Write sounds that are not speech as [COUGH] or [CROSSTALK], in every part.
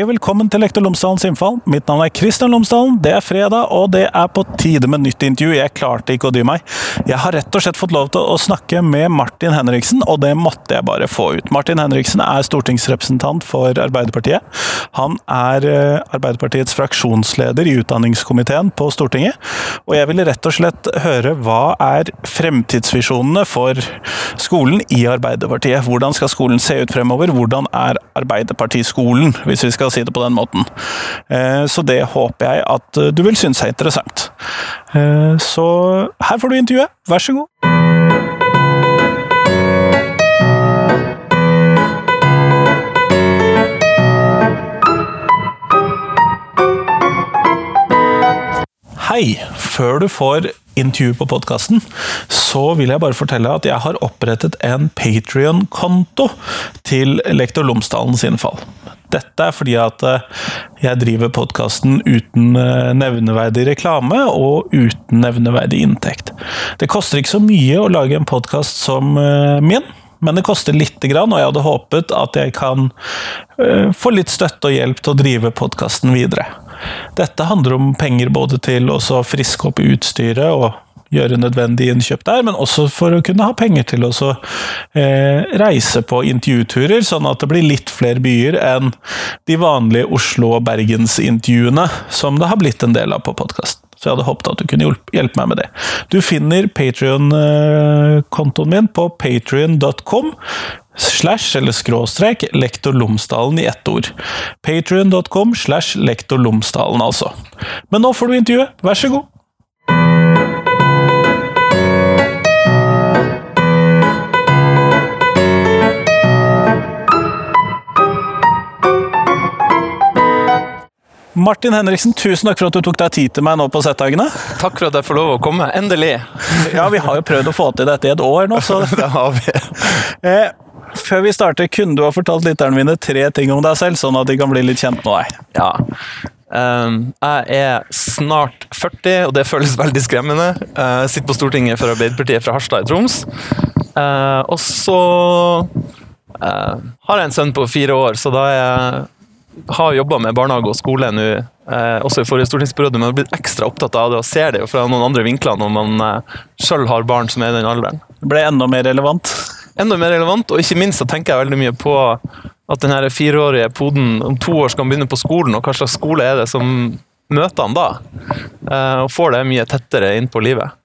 Hei og velkommen til Lektor Lomsdalens innfall. Mitt navn er Kristian Lomsdalen. Det er fredag, og det er på tide med nytt intervju. Jeg klarte ikke å dy meg. Jeg har rett og slett fått lov til å snakke med Martin Henriksen, og det måtte jeg bare få ut. Martin Henriksen er stortingsrepresentant for Arbeiderpartiet. Han er eh, Arbeiderpartiets fraksjonsleder i utdanningskomiteen på Stortinget. Og jeg ville rett og slett høre hva er fremtidsvisjonene for skolen i Arbeiderpartiet? Hvordan skal skolen se ut fremover? Hvordan er Arbeiderpartiskolen, hvis vi skal si det på den måten. Eh, så det håper jeg at eh, du vil synes er interessant. Eh, så her får du intervjuet, vær så god. Hei! Før du får intervju på podkasten, så vil jeg bare fortelle at jeg har opprettet en Patrion-konto til Lektor Lomsdalens innfall. Dette er fordi at eh, jeg driver podkasten uten eh, nevneverdig reklame og uten nevneverdig inntekt. Det koster ikke så mye å lage en podkast som eh, min, men det koster lite grann, og jeg hadde håpet at jeg kan få litt støtte og hjelp til å drive podkasten videre. Dette handler om penger både til å friske opp utstyret og gjøre nødvendige innkjøp der, men også for å kunne ha penger til å eh, reise på intervjuturer, sånn at det blir litt flere byer enn de vanlige Oslo- og Bergens-intervjuene, som det har blitt en del av på podkasten. Så jeg hadde håpet at du kunne hjelpe meg med det. Du finner Patrion-kontoen min på patrion.com slash eller skråstrek lektor Lomsdalen i ett ord. Patrion.com slash lektor Lomsdalen, altså. Men nå får du intervjuet, vær så god! Martin Henriksen, tusen takk for at du tok deg tid til meg nå på Setthagene. Takk for at jeg får lov å komme. Endelig. Ja, vi har jo prøvd å få til dette i et år nå, så [LAUGHS] Det har vi. Eh, før vi starter, kunne du ha fortalt lytterne mine tre ting om deg selv, sånn at de kan bli litt kjent med deg? Ja. Um, jeg er snart 40, og det føles veldig skremmende. Uh, sitter på Stortinget for Arbeiderpartiet fra Harstad i Troms. Uh, og så uh, har jeg en sønn på fire år, så da er jeg har jobba med barnehage og skole nå, eh, også i forrige stortingsperiode, men har blitt ekstra opptatt av det og ser det jo fra noen andre vinkler når man eh, sjøl har barn som er i den alderen. Det ble enda mer relevant? Enda mer relevant, og ikke minst så tenker jeg veldig mye på at den fireårige poden om to år skal begynne på skolen, og hva slags skole er det som møter han da? Eh, og får det mye tettere inn på livet.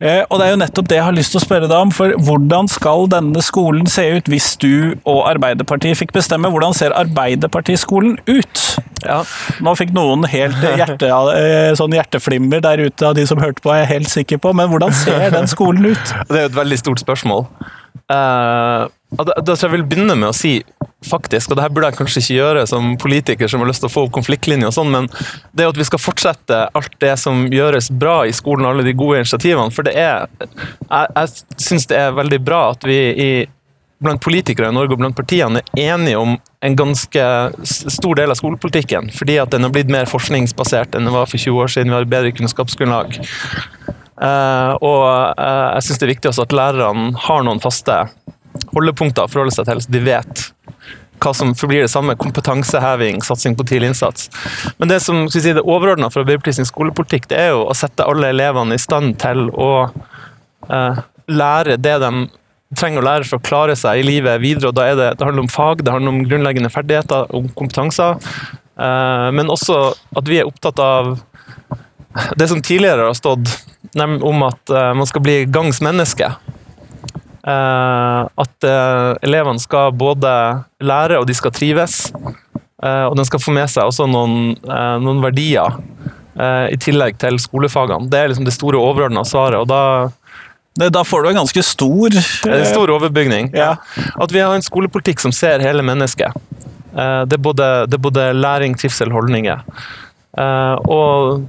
Eh, og det er jo nettopp det jeg har lyst til å spørre deg om. For hvordan skal denne skolen se ut hvis du og Arbeiderpartiet fikk bestemme? Hvordan ser Arbeiderpartiskolen ut? Ja. Nå fikk noen helt hjerte, eh, sånn hjerteflimmer der ute av de som hørte på, er jeg helt sikker på. Men hvordan ser den skolen ut? Det er jo et veldig stort spørsmål. Uh, da, jeg vil begynne med å si faktisk, og det her burde jeg kanskje ikke gjøre som politiker som har lyst til å få opp konfliktlinjer og sånn, men det er at vi skal fortsette alt det som gjøres bra i skolen, alle de gode initiativene. For det er Jeg, jeg syns det er veldig bra at vi i, blant politikere i Norge og blant partiene er enige om en ganske stor del av skolepolitikken. Fordi at den har blitt mer forskningsbasert enn den var for 20 år siden. Vi har bedre kunnskapsgrunnlag. Uh, og uh, jeg syns det er viktig også at lærerne har noen faste holdepunkter å forholde seg til, så de vet hva som forblir det samme. Kompetanseheving, satsing på tidlig innsats. Men det som si, det overordna for Arbeiderpartiets skolepolitikk, det er jo å sette alle elevene i stand til å eh, lære det de trenger å lære for å klare seg i livet videre. og da er Det det handler om fag, det handler om grunnleggende ferdigheter, om kompetanser. Eh, men også at vi er opptatt av det som tidligere har stått om at eh, man skal bli gangs menneske. Eh, at eh, elevene skal både lære og de skal trives. Eh, og de skal få med seg også noen, noen verdier i tillegg til skolefagene. Det er liksom det store overordna svaret. og da da får du en ganske stor En stor overbygning. Ja. At vi har en skolepolitikk som ser hele mennesket. Det er både, det er både læring, trivsel, holdninger. Og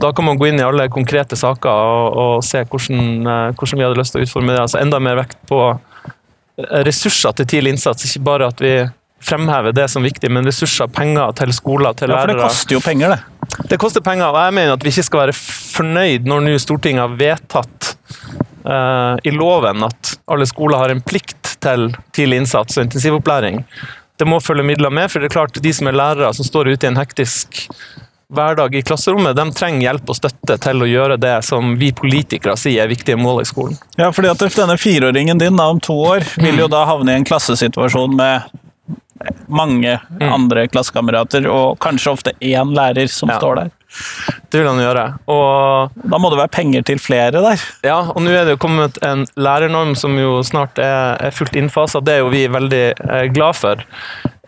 da kan man gå inn i alle konkrete saker og, og se hvordan, eh, hvordan, vi hadde lyst til å utforme det. Altså enda mer vekt på eh, ressurser til tidlig innsats, ikke bare at vi fremhever det som viktig, men ressurser, penger til skoler, til lærere. Ja, For det koster jo penger, det. Det koster penger, og jeg mener at vi ikke skal være fornøyd når nå Stortinget har vedtatt uh, i loven at alle skoler har en plikt til tidlig innsats og intensivopplæring. det må følge midler med, for det er klart de som er lærere som står ute i en hektisk hverdag i klasserommet, de trenger hjelp og støtte til å gjøre det som vi politikere sier er viktige mål i skolen. Ja, fordi at denne fireåringen din da, om to år vil jo da havne i en klassesituasjon med mange Mm. andre klassekamerater, og kanskje ofte én lærer som Ja. står der. Det vil han gjøre. Og Da må det være penger til flere der. Ja, og nå er det jo kommet en lærernorm som jo snart er, er fullt innfasa. Det er jo vi veldig eh, glad for.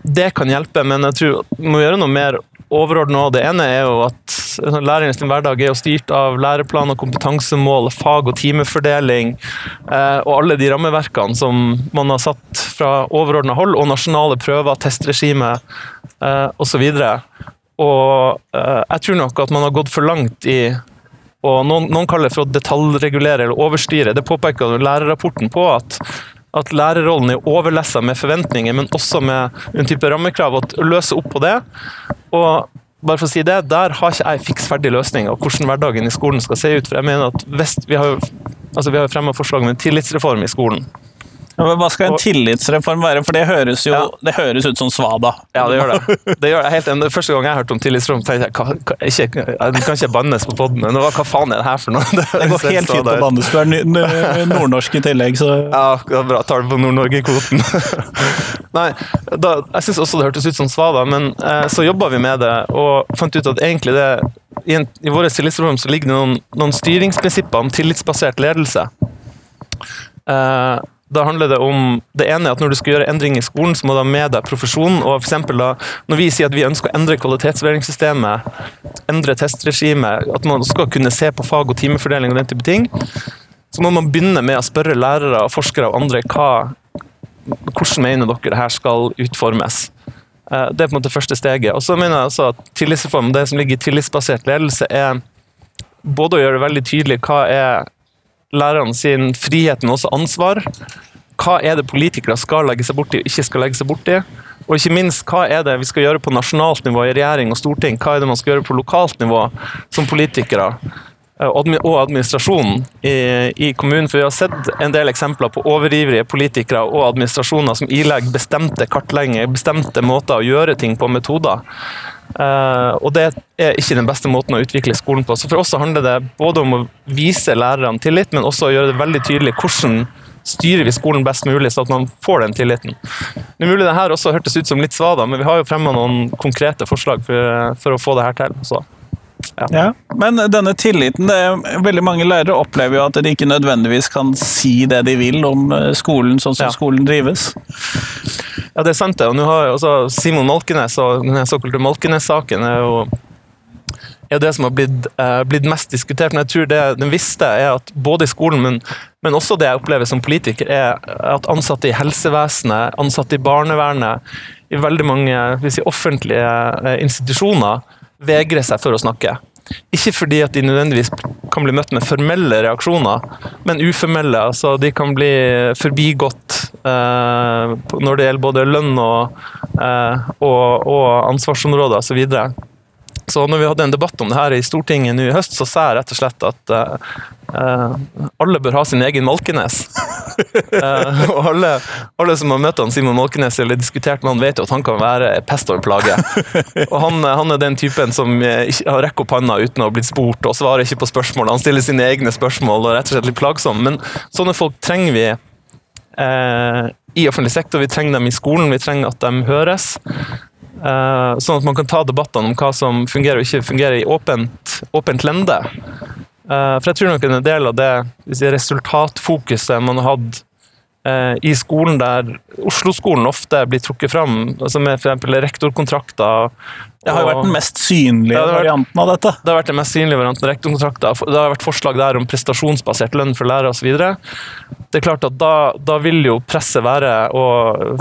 Det kan hjelpe, men jeg tror vi må gjøre noe mer overordna. Det ene er jo at lærernes hverdag er jo styrt av læreplan og kompetansemål, fag- og timefordeling eh, og alle de rammeverkene som man har satt fra overordna hold, og nasjonale prøver, testregime eh, osv. Og eh, jeg tror nok at man har gått for langt i og noen, noen kaller det for å detaljregulere eller overstyre. Det påpeker lærerrapporten på at, at lærerrollen er overlessa med forventninger, men også med en type rammekrav. Å løse opp på det. Og bare for å si det, Der har ikke jeg fiks ferdig løsning av hvordan hverdagen i skolen skal se ut. for jeg mener at hvis, Vi har jo altså fremma forslag om en tillitsreform i skolen. Hva skal en tillitsreform være? For det høres jo Ja. det høres ut som svada. Ja, det gjør det. det, gjør det. Helt, enig. Første gang jeg hørte om tillitsreform, tenkte jeg hva, hva, ikke, jeg kan ikke bannes på poden. Hva, hva faen er det her for noe? [LAUGHS] Det går helt fint å bannes. Du er nordnorsk i tillegg, så Ja, det er bra. Tar det på Nord-Norge-kvoten. [LAUGHS] Nei, da, jeg syns også det hørtes ut som svada, men eh, så jobba vi med det og fant ut at egentlig det i, en, i våre tillitsreform så ligger det noen, noen styringsprinsipper om tillitsbasert ledelse. Eh, da handler det om Det ene at når du skal gjøre endring i skolen, så må du ha med deg profesjonen. og for eksempel da, Når vi sier at vi ønsker å endre kvalitetsvurderingssystemet, endre testregimet, at man skal kunne se på fag- og timefordeling og den type ting, så må man begynne med å spørre lærere, og forskere og andre hva, hvordan mener dere det her skal utformes. Eh, Det er på en måte første steget. Og så mener jeg også at tillitsreformen, det som ligger i tillitsbasert ledelse, er både å gjøre det veldig tydelig hva er lærerne sin frihet, men også ansvar. Hva er det politikere skal legge seg borti og ikke skal legge seg borti? Og ikke minst, hva er det vi skal gjøre på nasjonalt nivå i regjering og storting? Hva er det man skal gjøre på lokalt nivå som politikere? eh, Og admi- og administrasjonen i kommunen. For vi har sett en del eksempler på overivrige politikere og administrasjoner som ilegger bestemte kartlegginger, bestemte måter å gjøre ting på, metoder. Eh, og det er ikke den beste måten å utvikle skolen på. Så for oss så handler det både om å vise lærerne tillit, men også å gjøre det veldig tydelig hvordan styrer vi skolen best mulig, så at man får den tilliten. Det er mulig det her også hørtes ut som litt svada, men vi har jo fremma noen konkrete forslag for, for å få det her til. Så. Ja, Men denne tilliten det er, Veldig mange lærere opplever jo at de ikke nødvendigvis kan si det de vil om eh, skolen sånn som Ja. skolen drives. Ja, det er sant det. Og nå har jo også Simon Malkenes og den såkalte Malkenes-saken er jo er det som har blitt, eh, blitt mest diskutert. Men jeg tror det den visste, er at både i skolen, men, men også det jeg opplever som politiker, er at ansatte i helsevesenet, ansatte i barnevernet, i veldig mange si, offentlige eh, institusjoner, vegrer seg for å snakke. Ikke fordi at de nødvendigvis kan bli møtt med formelle reaksjoner, men uformelle. altså De kan bli forbigått eh, når det gjelder både lønn og, eh, og, og ansvarsområder osv. Så, når vi hadde en debatt om det her i Stortinget nå i høst, så sa jeg rett og slett at eh, alle bør ha sin egen Malkenes. uh, [LAUGHS] og alle, alle som har møtt han Simon Malkenes eller diskutert med han, vet jo at han kan være pest og plage. Og han, han er den typen som ikke rekker opp handa uten å ha blitt spurt, og svarer ikke på spørsmål. Han stiller sine egne spørsmål og er rett og slett litt plagsom. Men sånne folk trenger vi Uh, i offentlig sektor. Vi trenger dem i skolen, vi trenger at de høres. Eh, sånn at man kan ta debattene om hva som fungerer og ikke fungerer i åpent, åpent lende. Eh, for jeg tror nok en del av det resultatfokuset man har hatt i skolen, der Oslo-skolen ofte blir trukket fram, altså med f.eks. rektorkontrakter Det har jo vært den mest synlige vært- varianten av dette. det har vært den mest synlige varianten rektorkontrakter. Det har vært forslag der om prestasjonsbasert lønn for lærere osv. Det er klart at da, da vil jo presset være å,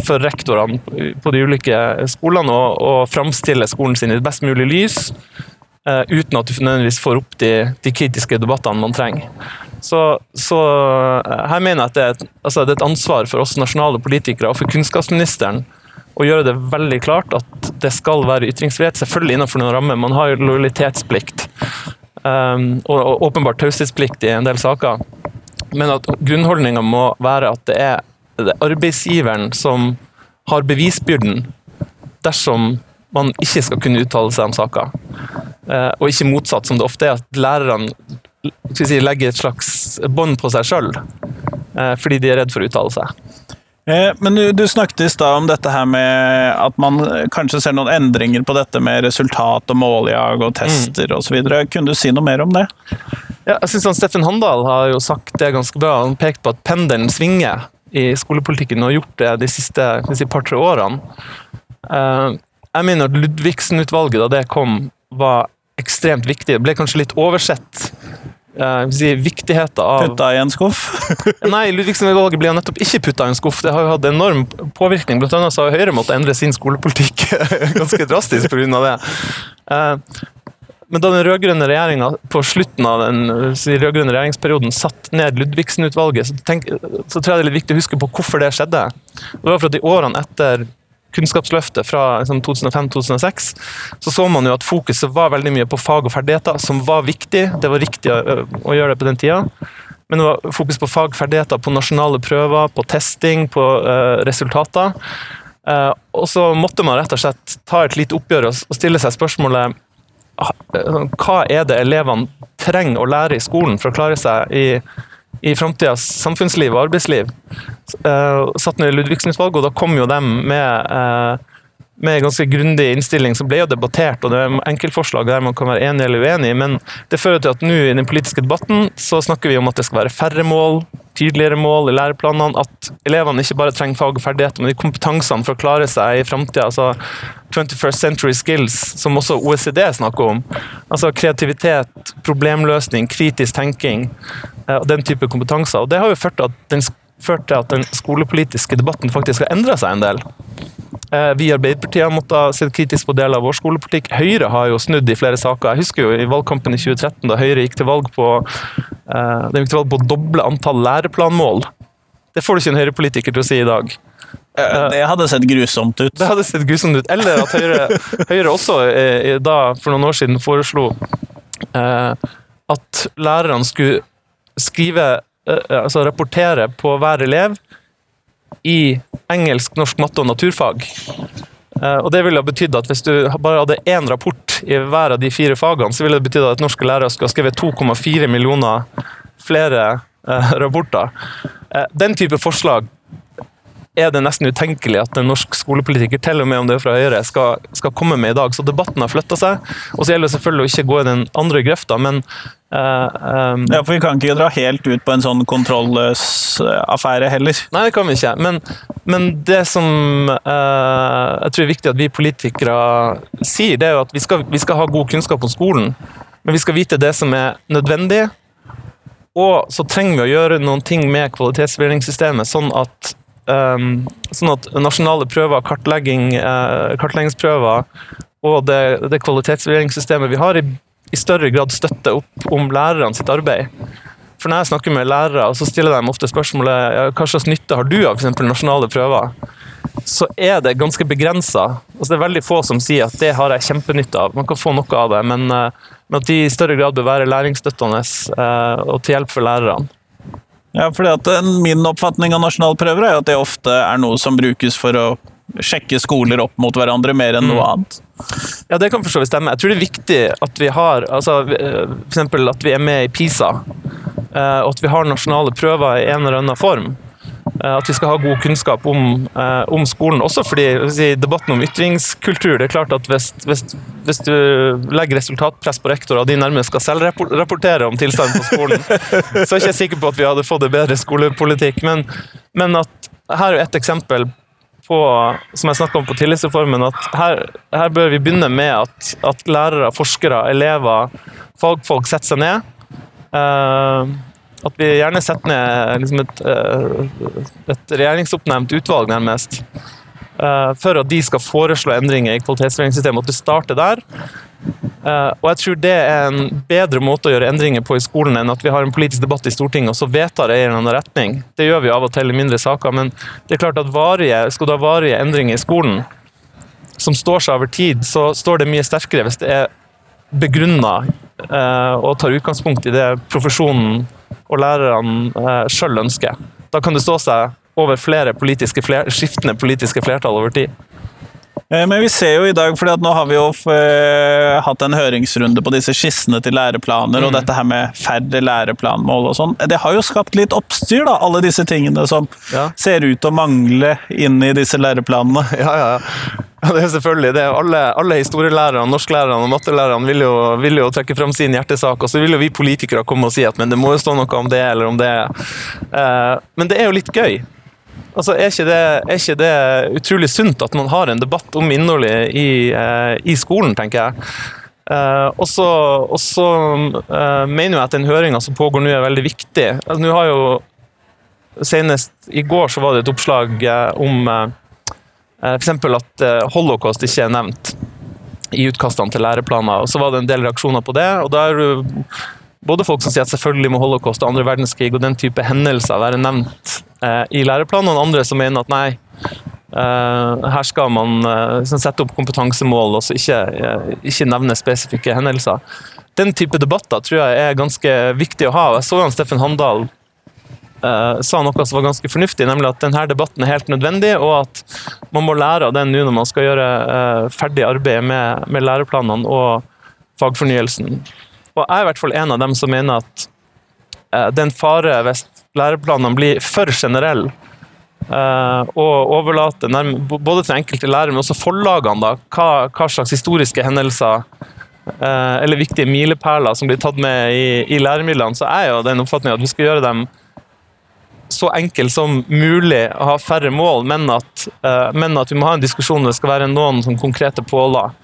for rektorene på de ulike skolene å, framstille skolen sin i best mulig lys, eh, uten at du nødvendigvis får opp de, de kritiske debattene man trenger. Så, så eh, her mener jeg at det er, et, altså det er et ansvar for oss nasjonale politikere og for kunnskapsministeren å gjøre det veldig klart at det skal være ytringsfrihet, selvfølgelig innenfor noen rammer. Man har jo lojalitetsplikt um, og, og åpenbart taushetsplikt i en del saker. Men at grunnholdninga må være at det er, det er arbeidsgiveren som har bevisbyrden dersom man ikke skal kunne uttale seg om saker. Eh, og ikke motsatt, som det ofte er, at lærerne si, legger et slags bånd på seg sjøl fordi de er redd for å uttale seg. Eh, Men du, du snakket i stad om dette her med at man kanskje ser noen endringer på dette med resultat og måljag og tester Mm. osv. Kunne du si noe mer om det? Ja, jeg synes han Steffen Handal har jo sagt det ganske bra. Han pekte på at pendelen svinger i skolepolitikken og har gjort det de siste si, par-tre årene. Eh, jeg mener at Ludvigsen-utvalget, da det kom, var ekstremt viktig. Det ble kanskje litt oversett. Uh, si, viktigheten av Putta i en skuff? [LAUGHS] Nei, Ludvigsen-utvalget ble nettopp ikke putta i en skuff. Det har jo hatt enorm påvirkning. Blant annet så har Høyre måttet endre sin skolepolitikk [LAUGHS] ganske drastisk pga. det. Uh, Men da den rød-grønne regjeringa på slutten av den rød-grønne regjeringsperioden satt ned Ludvigsen-utvalget, så, så tror jeg det er litt viktig å huske på hvorfor det skjedde. Det var for at i årene etter Kunnskapsløftet fra liksom, 2005-2006, så så man jo at fokuset var veldig mye på fag og ferdigheter, som var viktig. Det var riktig å gjøre det på den tida. Men det var fokus på fag, ferdigheter, på nasjonale prøver, på testing, på uh, resultater. Uh, og så måtte man rett og slett ta et lite oppgjør og, og stille seg spørsmålet ah, eh, hva er det elevene trenger å lære i skolen for å klare seg i, i framtidas samfunnsliv og arbeidsliv. Uh, satt ned i Ludvigsen-utvalget, og da kom jo dem med uh, med en ganske grundig innstilling som ble jo debattert, og det er enkeltforslag der man kan være enig eller uenig, men det fører til at nå i den politiske debatten så snakker vi om at det skal være færre mål, tydeligere mål i læreplanene, at elevene ikke bare trenger fag og ferdigheter, men de kompetansene for å klare seg i framtida. Altså 21st century skills, som også OECD snakker om. Altså kreativitet, problemløsning, kritisk tenking eh, og den type kompetanser. Og det har jo ført til at den, til at den skolepolitiske debatten faktisk har endra seg en del. Eh, Vi i Arbeiderpartiet har måttet se kritisk på deler av vår skolepolitikk. Høyre har jo snudd i flere saker. Jeg husker jo i valgkampen i 2013, da Høyre gikk til valg på, eh, gikk til valg på å doble antall læreplanmål. Det får du ikke en Høyre-politiker til å si i dag. Det hadde sett grusomt ut. Det hadde sett grusomt ut. Eller at Høyre, Høyre også eh, da, for noen år siden foreslo eh, at lærerne skulle skrive, eh, altså rapportere på hver elev i engelsk, norsk, matte og naturfag. Eh, og det ville ha betydd at Hvis du bare hadde én rapport i hver av de fire fagene, så ville det betydd at norske lærere skulle ha skrevet 2,4 millioner flere eh, rapporter. Eh, den type forslag er det nesten utenkelig at en norsk skolepolitiker, til og med om det er fra Høyre, skal, skal komme med i dag. Så debatten har flytta seg. Og så gjelder det selvfølgelig å ikke gå i den andre grøfta, men Uh, um, Ja, for vi kan ikke dra helt ut på en sånn kontrollløs eh, affære heller. Nei, det kan vi ikke. Men, men det som uh, jeg tror er viktig at vi politikere sier, det er jo at vi skal, vi skal ha god kunnskap om skolen. Men vi skal vite det som er nødvendig. Og så trenger vi å gjøre noen ting med kvalitetsvurderingssystemet, sånn at sånn at nasjonale prøver, eh, kartleggingsprøver og det, det kvalitetsvurderingssystemet vi har, i, i større grad støtter opp om lærerne sitt arbeid. For når jeg snakker med lærere, så stiller de ofte spørsmålet hva slags nytte har du av eksempel nasjonale prøver, så er det ganske begrensa. Altså, det er veldig få som sier at det har jeg kjempenytte av. Man kan få noe av det, men, eh, men at de i større grad bør være læringsstøttende eh, og til hjelp for lærerne. Ja, fordi at eh, Min oppfatning av nasjonalprøver er at det ofte er noe som brukes for å sjekke skoler opp mot hverandre mer enn noe annet. Ja, det kan for så vidt stemme. Jeg tror det er viktig at vi har altså, f.eks. for eksempel at vi er med i PISA, eh, og at vi har nasjonale prøver i en eller annen form. Eh, At vi skal ha god kunnskap om, eh, om skolen. Også fordi si, debatten om ytringskultur det er klart at hvis, hvis, hvis du legger resultatpress på rektor, og de nærmest skal selvrapportere om tilstanden på skolen, så er jeg ikke sikker på at vi hadde fått en bedre skolepolitikk. Men, men at her er et eksempel på, som jeg snakket om på tillitsreformen, at her, her bør vi begynne med at, at lærere, forskere, elever, fagfolk setter seg ned. Eh, at vi gjerne setter ned liksom et, eh, et regjeringsoppnevnt utvalg, nærmest. eh, for at de skal foreslå endringer i kvalitetsvurderingssystemet. At du starter der. Eh, og jeg tror det er en bedre måte å gjøre endringer på i skolen enn at vi har en politisk debatt i Stortinget og så vedtar det i en annen retning. Det gjør vi av og til i mindre saker, men det er klart at varige, skal du ha varige endringer i skolen som står seg over tid, så står det mye sterkere hvis det er begrunna eh, og tar utgangspunkt i det profesjonen og lærerne eh, sjøl ønsker. Da kan det stå seg over flere politiske skiftende politiske flertall over tid. Eh, men vi ser jo i dag, for nå har vi jo uh, hatt en høringsrunde på disse skissene til læreplaner, mm. og dette her med færre læreplanmål og sånn. Det har jo skapt litt oppstyr, da, alle disse tingene som ja. ser ut å mangle inn i disse læreplanene. [LAUGHS] Ja, ja, ja. Det er selvfølgelig det. Alle, alle historielærerne, norsklærerne og mattelærerne vil jo, vil jo trekke fram sin hjertesak, og så vil jo vi politikere komme og si at men det må jo stå noe om det eller om det. Eh, men det er jo litt gøy. Altså, er ikke, det, er ikke, det, utrolig sunt at man har en debatt om innholdet i, uh, i skolen, tenker jeg. Uh, og så uh, mener jeg at den høringa som pågår nå, er veldig viktig. Altså, nå har jo Senest i går så var det et oppslag om Eh, F.eks. at eh, holocaust ikke er nevnt i utkastene til læreplaner. og Så var det en del reaksjoner på det. og da er det både folk som sier at selvfølgelig må holocaust og andre verdenskrig og den type hendelser være nevnt eh, i læreplanen, og andre som mener at nei, eh, her skal man eh, liksom sette opp kompetansemål og ikke, ikke, nevne spesifikke hendelser. Den type debatter tror jeg er ganske viktig å ha. Jeg så han Steffen Handal sa noe som var ganske fornuftig, nemlig at denne debatten er helt nødvendig, og at man må lære av den nå når man skal gjøre ferdig arbeid med, med, læreplanene og fagfornyelsen. Og jeg er i hvert fall en av dem som mener at det er en fare hvis læreplanene blir for generelle. Uh, og overlate både til enkelte lærere, men også forlagene, da, hva, hva slags historiske hendelser uh, eller viktige milepæler som blir tatt med i, i læremidlene, så er jo den oppfatninga at vi skal gjøre dem så enkle som mulig ha færre mål, men at, uh, men at vi må ha en diskusjon hvor det skal være noen sånn konkrete påler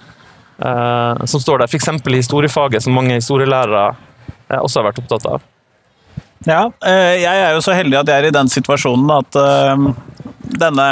som står der. F.eks. historiefaget, som mange historielærere også har vært opptatt av. Ja, jeg er jo så heldig at jeg er i den situasjonen at denne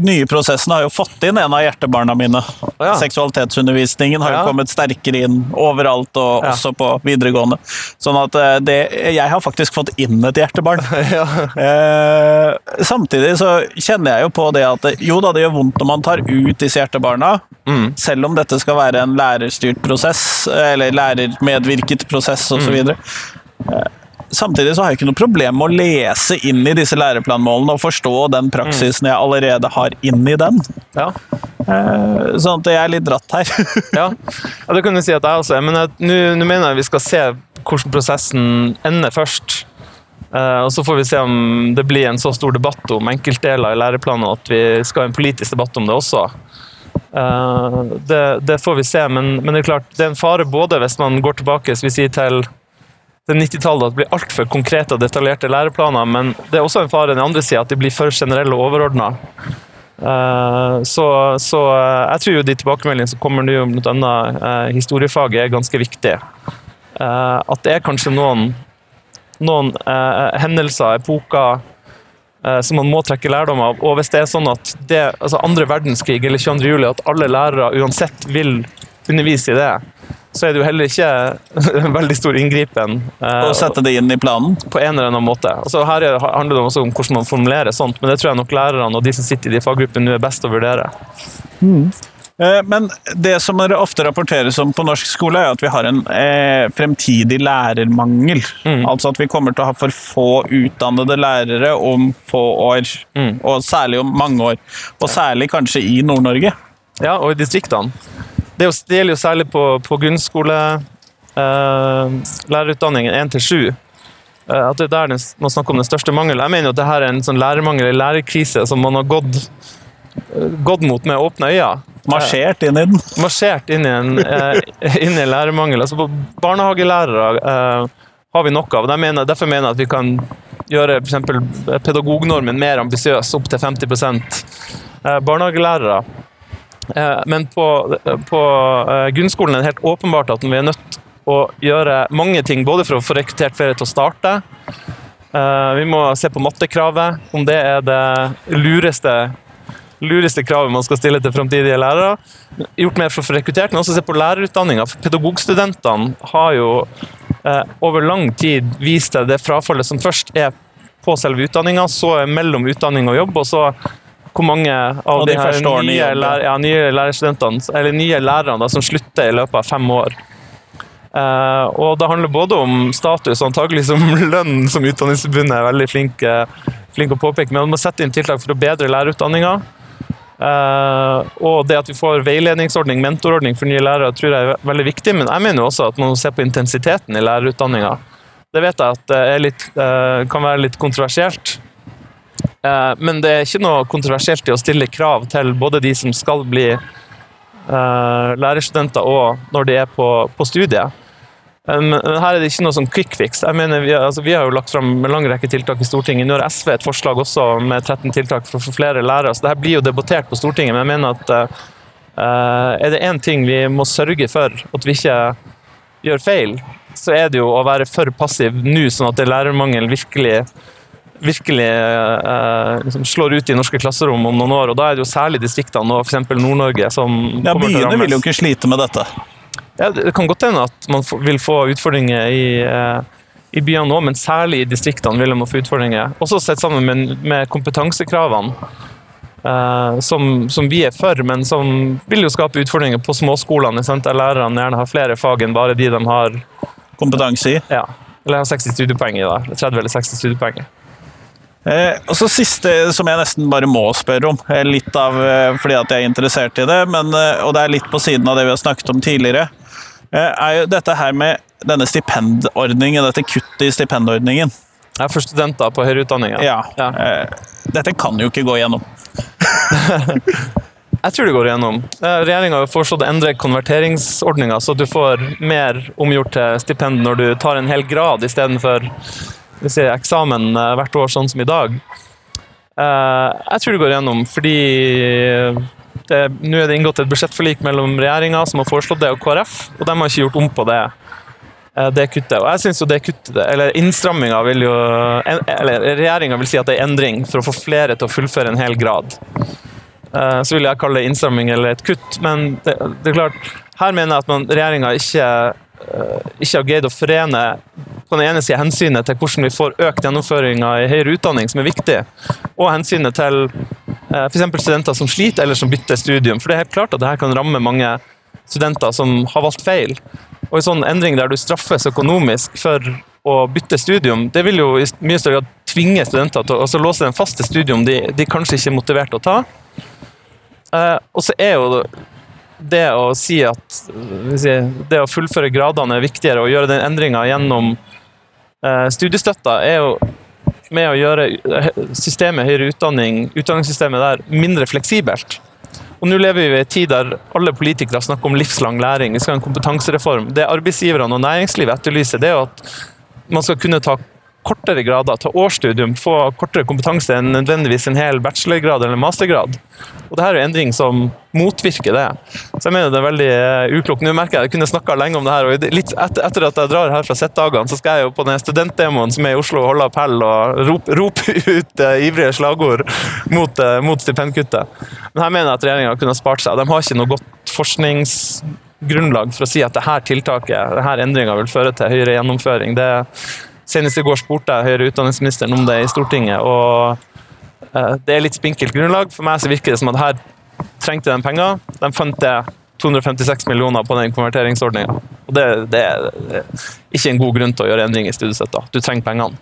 nye prosessen har jo fått inn en av hjertebarna mine. Ja. Seksualitetsundervisningen har jo kommet sterkere inn overalt, og ja. også på videregående. Sånn at eh, det, Jeg har faktisk fått inn et hjertebarn. [LAUGHS] eh, samtidig så kjenner jeg jo på det at jo da, det gjør vondt når man tar ut disse hjertebarna, mm. selv om dette skal være en lærerstyrt prosess, eller lærermedvirket prosess osv. Mm. Samtidig så har jeg ikke noe problem med å lese inn i disse læreplanmålene og forstå den praksisen jeg allerede har inn i den. Ja. Eh, sånn at jeg er litt dratt her. [LAUGHS] ja. ja, det kunne du si at jeg også er. Men nå mener jeg vi skal se hvordan prosessen ender først. Uh, og Så får vi se om det blir en så stor debatt om enkeltdeler i læreplanen at vi skal ha en politisk debatt om det også. Uh, det, det, får vi se, men, men, det er klart, det er en fare både hvis man går tilbake vi sier, til til 90-tallet at det blir altfor konkrete og detaljerte læreplaner, men det er også en fare den andre sida, at de blir for generelle og overordna. Uh, så, så uh, jeg tror jo de tilbakemeldingene som kommer nå bl.a. Uh, historiefaget, er ganske viktige. Uh, at det er kanskje noen, noen hendelser, epoker, som man må trekke lærdom av. Og hvis det er sånn at det, altså andre verdenskrig eller 22. juli, at alle lærere uansett vil undervise i det, så er det jo heller ikke [LAUGHS] en veldig stor inngripen. Eh, å sette det inn i planen? På en eller annen måte. Altså, her handler det også om hvordan man formulerer sånt, men det tror jeg nok lærerne og de som sitter i de faggruppene nå er best å vurdere. Mm. Eh, men det som det ofte rapporteres om på norsk skole, er at vi har en eh, fremtidig lærermangel. Mm. Altså at vi kommer til å ha for få utdannede lærere om få år. Mm. Og særlig om mange år. Og særlig kanskje i Nord-Norge. Ja, og i distriktene. Det, gjelder jo særlig på, på grunnskolelærerutdanningen eh, 1 7. Uh, at det er der man snakker om den største mangelen. Jeg mener at dette er en sånn lærermangel, en lærerkrise, som man har gått, uh, gått mot med åpne øyne. Marsjert inn i den? Marsjert inn i en, inn i en lærermangel. Altså barnehagelærere har vi nok av. Mener, derfor mener jeg at vi kan gjøre for pedagognormen mer ambisiøs, opp til 50 Barnehagelærere Eh, men på, på eh, grunnskolen er det helt åpenbart at vi er nødt å gjøre mange ting, både for å få rekruttert flere til å starte. Eh, vi må se på mattekravet, om det er det lureste, lureste kravet man skal stille til framtidige lærere. Gjort mer for å få rekruttert, men også se på lærerutdanninga. Pedagogstudentene har jo over lang tid vist til det frafallet som først er på selve utdanninga, så er mellom utdanning og jobb, og så hvor mange av de, her nye, lærer, ja, nye lærerstudentene, eller nye lærerne da, som slutter i løpet av fem år. Uh, og Det handler både om status og antagelig som [LAUGHS] lønn, som Utdanningsforbundet er veldig flinke, flink å påpeke, men man må sette inn tiltak for å bedre lærerutdanninga. Uh, og det at vi får veiledningsordning, mentorordning for nye lærere, tror jeg er veldig viktig. Men jeg mener jo også at man må se på intensiteten i lærerutdanninga. Det vet jeg at det litt, uh, kan være litt kontroversielt. Uh, men det er ikke noe kontroversielt i å stille krav til både de som skal bli lærerstudenter, og når de er på, på studiet. Men her er det ikke noe sånn quick fix. Jeg mener, vi, altså, vi, har jo lagt fram en lang rekke tiltak i Stortinget. Nå har SV et forslag også med 13 tiltak for å få flere lærere. så Dette blir jo debattert på Stortinget, men jeg mener at uh, er det én ting vi må sørge for at vi ikke gjør feil, så er det jo å være for passiv nå, sånn at det lærermangel virkelig virkelig eh, liksom slår ut i norske klasserom om noen år. og Da er det jo særlig distriktene og f.eks. Nord-Norge som Ja, Byene vil jo ikke slite med dette. Ja, det kan godt hende at man vil få utfordringer i, eh, i byene òg, men særlig i distriktene vil man få utfordringer. Også sett sammen med, med kompetansekravene, uh, som, som, vi er for, men som vil jo skape utfordringer på småskolene, der lærerne gjerne har flere fag enn bare de de har kompetanse i. Ja, eller har 60 studiepoeng i. da, 30 eller 60 studiepoeng. Eh, og så Siste som jeg nesten bare må spørre om, litt av eh, fordi at jeg er interessert i det, men, eh, og det er litt på siden av det vi har snakket om tidligere. Eh, er jo dette her med denne stipendordningen, dette kuttet i stipendordningen. Ja, For studenter på høyere utdanning? Ja. ja. Eh, dette kan jo ikke gå igjennom. [LAUGHS] Jeg tror det går igjennom. Eh, Regjeringa har foreslått å endre konverteringsordninga, så du får mer omgjort til stipend når du tar en hel grad istedenfor si, eksamen hvert år, sånn som i dag. Jeg tror det går igjennom, fordi nå er det inngått et budsjettforlik mellom regjeringa, som har foreslått det, og KrF, og de har ikke gjort om på det, eh, det kuttet. Og jeg synes jo det kuttet, eller innstramminga vil jo Eller regjeringa vil si at det er endring for å få flere til å fullføre en hel grad. Eh, så vil jeg kalle det innstramming eller et kutt, men det, det er klart Her mener jeg at regjeringa ikke, eh, ikke har greid å forene på den ene sida hensynet til hvordan vi får økt gjennomføringa i høyere utdanning, som er viktig, og hensynet til Eh, F.eks. studenter som sliter eller som bytter studium. For det er helt klart at dette kan ramme mange studenter som har valgt feil. Og en sånn endring der du straffes økonomisk for å bytte studium, det vil jo i mye større grad tvinge studenter til å låse dem fast til studium de, de kanskje ikke er motivert til å ta. Uh, og så er jo det å si at det å fullføre gradene er viktigere, og gjøre den endringa gjennom uh, studiestøtta, er jo med å gjøre systemet høyere utdanning, utdanningssystemet der, mindre fleksibelt. Og nå lever vi i en tid der alle politikere snakker om livslang læring. Vi skal ha en kompetansereform. Det arbeidsgiverne og næringslivet etterlyser, det er at man skal kunne ta kortere grader, ta årsstudium, få kortere kompetanse enn nødvendigvis en hel bachelorgrad eller mastergrad. Og det her er jo endring som motvirker det. Så jeg mener det er veldig uh, uklokt. Nå merker jeg at jeg kunne snakka lenge om det her, og litt etter, at jeg drar her fra Z-dagene, så skal jeg jo på den studentdemoen som er i Oslo, og holde appell og rope, rope [LAUGHS] ut uh, ivrige slagord mot, uh, mot, stipendkuttet. Men her mener jeg at regjeringa kunne spart seg. De har ikke noe godt forskningsgrunnlag for å si at dette tiltaket, denne endringa vil føre til høyere gjennomføring. Det Senest i går spurte jeg høyere utdanningsministeren om det i Stortinget, og uh, det er litt spinkelt grunnlag. For meg så virker det som at her trengte de penger. De fant det 256 millioner på den konverteringsordninga. Det, det, er ikke en god grunn til å gjøre endring i studiestøtta. Du trenger pengene.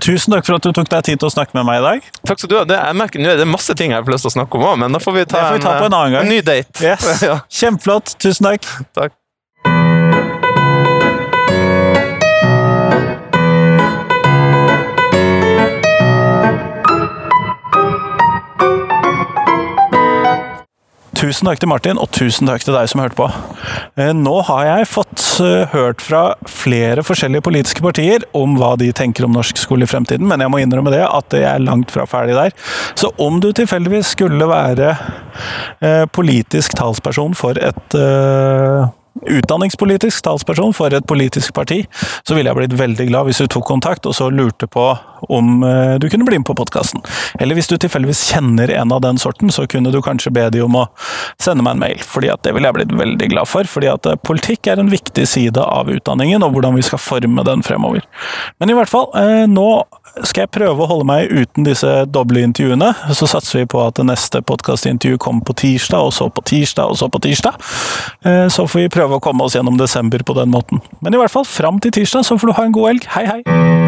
Tusen takk for at du tok deg tid til å snakke med meg i dag. Takk skal du ha. Det, jeg merker nå er det masse ting jeg har lyst til å snakke om òg, men da får vi ta, får vi ta en, en, en, ny date. Yes. [LAUGHS] ja. Kjempeflott. Tusen takk. Takk. Tusen takk til Martin, og tusen takk til deg som hørte på. Eh, nå har jeg fått eh, hørt fra flere forskjellige politiske partier om hva de tenker om norsk skole i fremtiden, men jeg må innrømme det at jeg er langt fra ferdig der. Så om du tilfeldigvis skulle være eh, politisk talsperson for et utdanningspolitisk talsperson for et politisk parti, så ville jeg blitt veldig glad hvis du tok kontakt og så lurte på om eh, du kunne bli med på podkasten. Eller hvis du tilfeldigvis kjenner en av den sorten, så kunne du kanskje be de om å sende meg en mail, fordi det ville jeg blitt veldig glad for. fordi at eh, politikk er en viktig side av utdanningen, og hvordan vi skal forme den fremover. Men i hvert fall, eh, nå skal jeg prøve å holde meg uten disse doble intervjuene. Så satser vi på at det neste podkastintervju kommer på tirsdag, og så på tirsdag, og så på tirsdag. Så får vi prøve å komme oss gjennom desember på den måten. Men i hvert fall, fram til tirsdag så får du ha en god helg. Hei, hei!